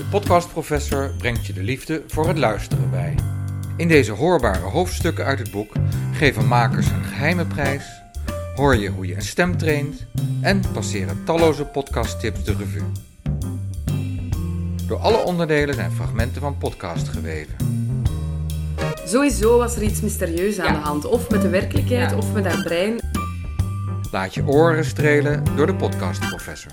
De podcastprofessor brengt je de liefde voor het luisteren bij. In deze hoorbare hoofdstukken uit het boek geven makers een geheime prijs, hoor je hoe je een stem traint en passeren talloze podcasttips de revue. Door alle onderdelen zijn fragmenten van podcast geweven. Sowieso was er iets mysterieus aan de hand. Of met de werkelijkheid, of met haar brein. Laat je oren strelen door de podcastprofessor.